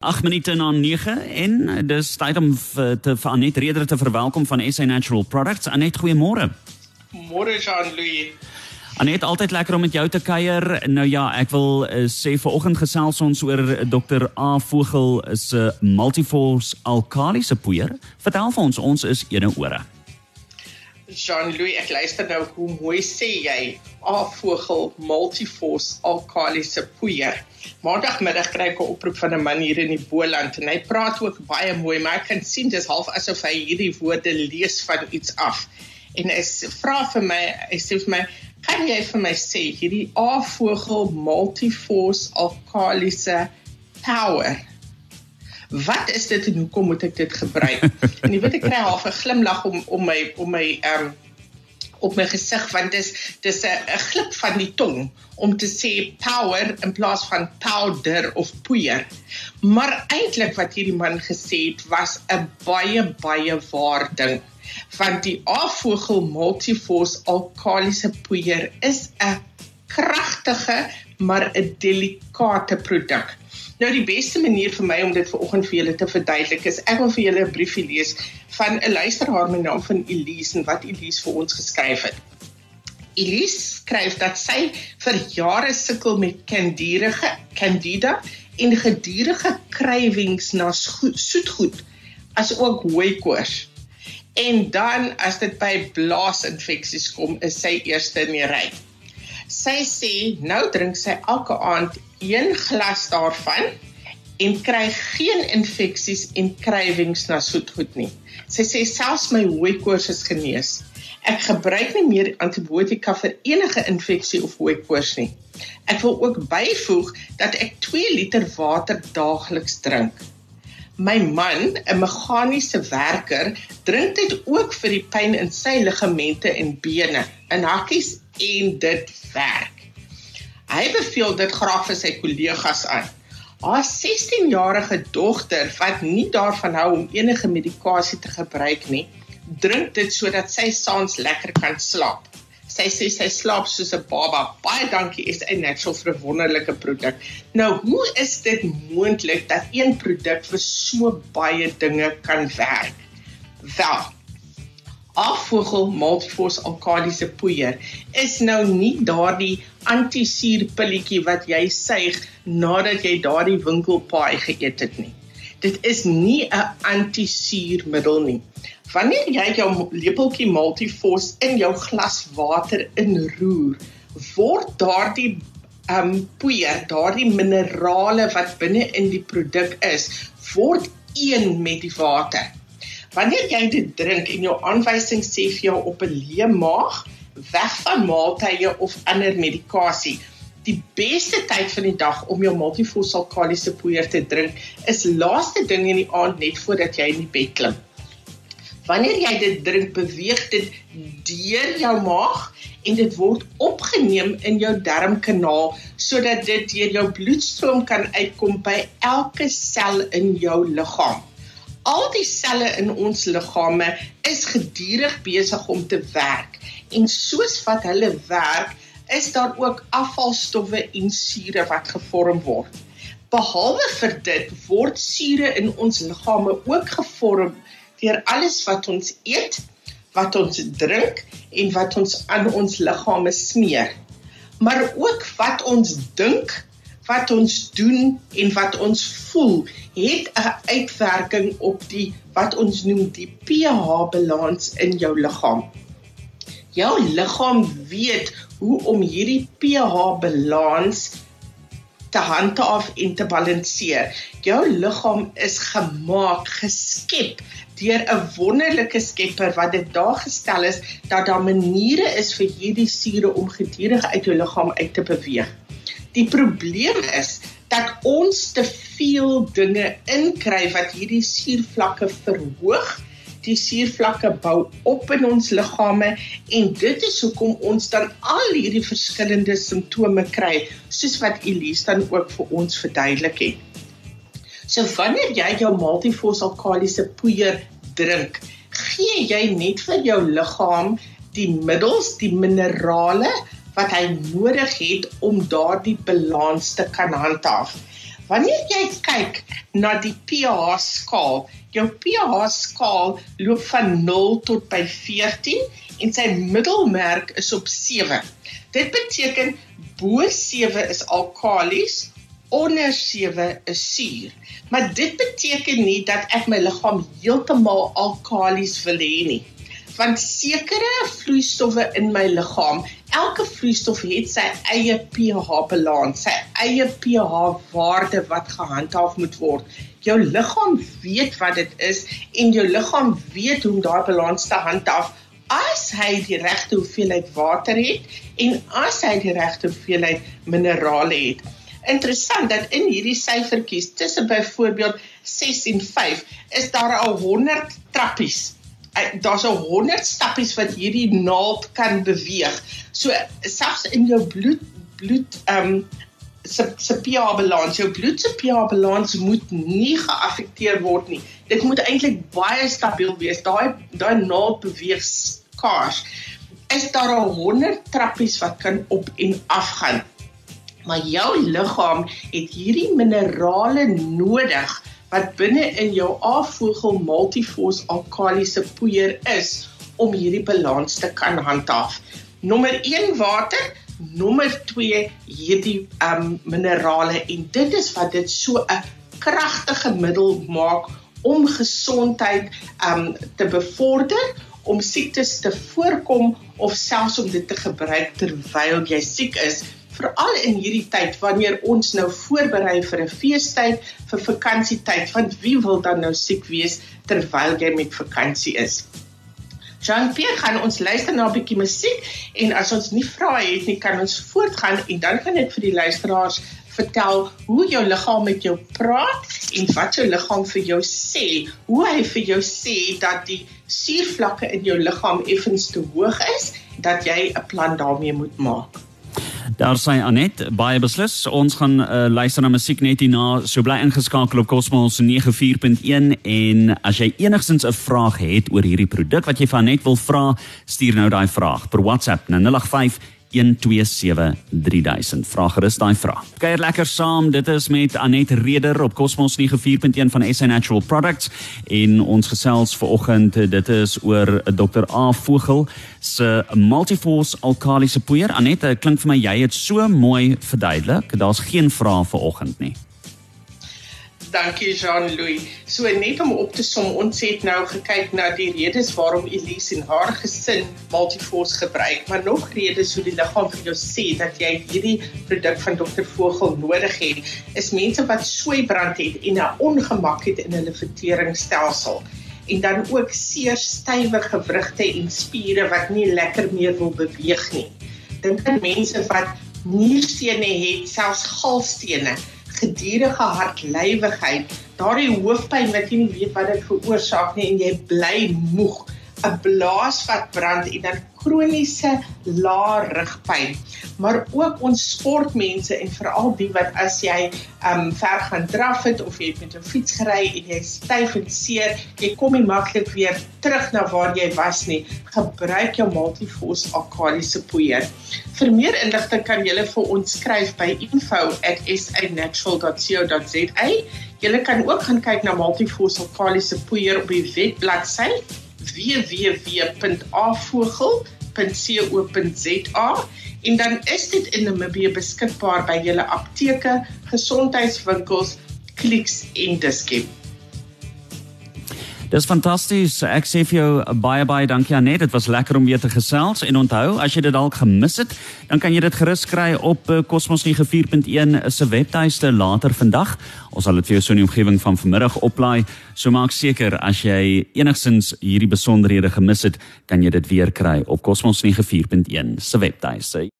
8 minute na 9 en dis tyd om te vir Anet Reder te verwelkom van SA Natural Products. Anet, goeiemôre. Môre Jean-Louis. Anet, altyd lekker om met jou te kuier. Nou ja, ek wil uh, sê vanoggend gesels ons oor Dr. A Vogel se uh, Multiforce alkalise poeier. Vertel vir ons, ons is ene ore. Jean-Louis, ek luister nou hoe mooi sê jy A-vogel multiforce alkalise poeier. Maandagmiddag kry ek 'n oproep van 'n man hier in die Boland en hy praat ook baie mooi, maar ek kan sien dis half asof hy hierdie woorde lees van iets af. En hy vra vir my, hy sê vir my, "Kan jy vir my sê hierdie A-vogel multiforce alkalise power wat is dit en hoekom moet ek dit gebruik? en jy weet ek kry half 'n glimlag om om my om my ehm um, op my gesig want dis dis 'n glip van die tong om te sê power in plaas van powder of poeier. Maar eintlik wat hierdie man gesê het was 'n baie baie waar ding. Want die afvogel multiforce alkalise poeier is 'n kragtige maar 'n delikate produk. Nou die beste manier vir my om dit vanoggend vir julle te verduidelik is ek wil vir julle 'n briefie lees van 'n luisteraar met naam van Elise en wat Elise vir ons geskryf het. Elise skryf dat sy vir jare sukkel met candidage candida en gedurende krywings na soetgoed as ook hooikoors. En dan as dit by blaasinfeksies kom, is sy eerste in die ry. Sy sê nou drink sy elke aand een glas daarvan en kry geen infeksies en krywings na soetgoed nie. Sy sê selfs my hooikoors is genees. Ek gebruik nie meer antibiotika vir enige infeksie of hooikoors nie. Ek wil ook byvoeg dat ek 2 liter water daagliks drink. My man, 'n meganiese werker, drink dit ook vir die pyn in sy ligamente en bene, in hakkies en dit werk. Hy beveel dit graag vir sy kollegas aan. Haar 16-jarige dogter wat nie daarvan hou om enige medikasie te gebruik nie, drink dit sodat sy saans lekker kan slaap. Sy sê sy slaap soos 'n baba. Baie dankie is 'n natural vir 'n wonderlike produk. Nou, hoe is dit moontlik dat een produk vir so baie dinge kan werk? Wel, afvogel multiforce alkalise poeier is nou nie daardie antisuurpilletjie wat jy suig nadat jy daardie winkelpaai geëet het nie. Dit is nie 'n antisuurmiddel nie. Wanneer jy jou lepeltjie multiforce in jou glas water inroer, word daardie um poeier, daardie minerale wat binne in die produk is, word een met die water. Wanneer jy dit drink en jou aanwysing sê vir jou op 'n leë maag, weg van maaltye of ander medikasie. Die beste tyd van die dag om jou multifossil kalisiese poeier te drink is laaste ding in die aand net voordat jy in die bed klim. Wanneer jy dit drink, beweeg dit deur jou maag en dit word opgeneem in jou darmkanaal sodat dit deur jou bloedstroom kan uitkom by elke sel in jou liggaam al die selle in ons liggame is gedurig besig om te werk en soos wat hulle werk is daar ook afvalstowwe en sure wat gevorm word. Behalwe vir dit word sure in ons liggame ook gevorm deur alles wat ons eet, wat ons drink en wat ons aan ons liggame smeer. Maar ook wat ons dink wat ons doen en wat ons voel het 'n uitwerking op die wat ons noem die pH balans in jou liggaam. Jou liggaam weet hoe om hierdie pH balans te handhaaf en te balanseer. Jou liggaam is gemaak, geskep deur 'n wonderlike skepper wat dit daar gestel is dat daar maniere is vir hierdie sure om gedurig uit jou liggaam uit te beweeg. Die probleem is dat ons te veel dinge inkry wat hierdie suurvlakke verhoog. Die suurvlakke bou op in ons liggame en dit is hoekom ons dan al hierdie verskillende simptome kry, soos wat Elise dan ook vir ons verduidelik het. So wanneer jy jou multifossil kalisiese poeier drink, gee jy net vir jou liggaam die middels, die minerale wat hy nodig het om daardie balans te kan handhaaf. Wanneer jy kyk na die pH skaal, jou pH skaal loop van 0 tot by 14 en sy middelmerk is op 7. Dit beteken bo 7 is alkalies, onder 7 is suur. Maar dit beteken nie dat ek my liggaam heeltemal alkalies wil hê nie want sekere vloeistowwe in my liggaam, elke vloeistof het sy eie pH balans, sy eie pH waarde wat gehandhaaf moet word. Jou liggaam weet wat dit is en jou liggaam weet hoe om daai balans te handhaaf as hy die regte hoeveelheid water het en as hy die regte hoeveelheid minerale het. Interessant dat in hierdie syfertjies tussen byvoorbeeld 6 en 5 is daar al 100 trappies daar's 'n 100 stappies wat hierdie naald kan beweeg. So selfs in jou bloed bloed ehm um, se se pH balans, jou bloed se pH balans moet nie geaffekteer word nie. Dit moet eintlik baie stabiel wees. Daai daai naald beweeg skaars. Is daar al 100 trappies wat kan op en af gaan? Maar jou liggaam het hierdie minerale nodig wat binne in jou afvoegel multifos alkalisiese poeier is om hierdie balans te kan handhaaf. Nommer 1 water, nommer 2 hierdie um minerale en dit is wat dit so 'n kragtige middel maak om gesondheid um te bevorder om siektes te voorkom of selfs om dit te gebruik terwyl jy siek is veral in hierdie tyd wanneer ons nou voorberei vir 'n feestyd, vir vakansietyd, want wie wil dan nou siek wees terwyl jy met vakansie is? Jean-Pierre gaan ons luister na 'n bietjie musiek en as ons nie vrae het nie, kan ons voortgaan en dan gaan ek vir die luisteraars vertel hoe jou liggaam met jou praat en wat jou liggaam vir jou sê. Hoe hy vir jou sê dat die suurvlakke in jou liggaam effens te hoog is, dat jy 'n plan daarmee moet maak. Daar sê Anet baie beslis. Ons gaan uh, luister na musiek net hierna. So bly ingeskakel op Cosmos 94.1 en as jy enigsins 'n vraag het oor hierdie produk wat jy van Anet wil vra, stuur nou daai vraag per WhatsApp na 085 127300. Vra gerus daai vraag. Kuier lekker saam. Dit is met Anet Reder op Cosmos 94.1 van SA Natural Products en ons gesels vanoggend dit is oor Dr. A Vogel se Multiforce alkalisiese poeier. Anet, klink vir my jy het so mooi verduidelik. Daar's geen vrae vanoggend nie. Dankie Jean-Louis. So net om op te som, ons het nou gekyk na die redes waarom Elise en haar gesin Multiforce gebruik, maar nog redes hoe die liggaam vir jou sê dat jy hierdie produk van Dr. Vogel nodig het, is mense wat sweibrand het en 'n ongemak het in hulle verteringsstelsel en dan ook seer stywe gewrigte en spiere wat nie lekker meer wil beweeg nie. Dink aan mense wat nierstene het, selfs galstene gedurende hartlywigheid, daardie hoofpyn wat jy nie weet wat dit veroorsaak nie en jy bly moeg, 'n blaas wat brand en dan kroniese lae rugpyn. Maar ook ons sportmense en veral die wat as jy um ver gaan draf het of jy met 'n fiets gery en jy styf en seer, jy kom nie maklik weer terug na waar jy was nie. Gebruik jou Multifos Akaliese poeier. Vir meer inligting kan jy vir ons skryf by info@sanatural.co.za. Jy kan ook gaan kyk na Multifos Akaliese poeier op die webbladsy www.avogel.co.za en dan is dit in Namibië beskikbaar by julle apteke, gesondheidswinkels, Clicks en Diskep. Dis fantasties. Ek sê vir jou baie baie dankie Anet. Dit was lekker om weer te gesels en onthou, as jy dit dalk gemis het, dan kan jy dit gerus kry op eh, Cosmos 94.1 se webtuiste later vandag. Ons sal dit vir jou so in die omgewing van vanmiddag oplaai. So maak seker as jy enigsins hierdie besonderhede gemis het, kan jy dit weer kry op Cosmos 94.1 se webtuiste.